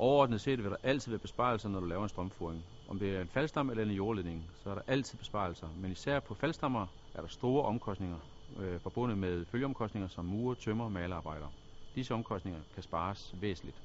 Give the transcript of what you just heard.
Overordnet set vil der altid være besparelser, når du laver en strømføring. Om det er en faldstamme eller en jordledning, så er der altid besparelser. Men især på faldstammer er der store omkostninger øh, forbundet med følgeomkostninger som murer, tømmer og malerarbejder. Disse omkostninger kan spares væsentligt.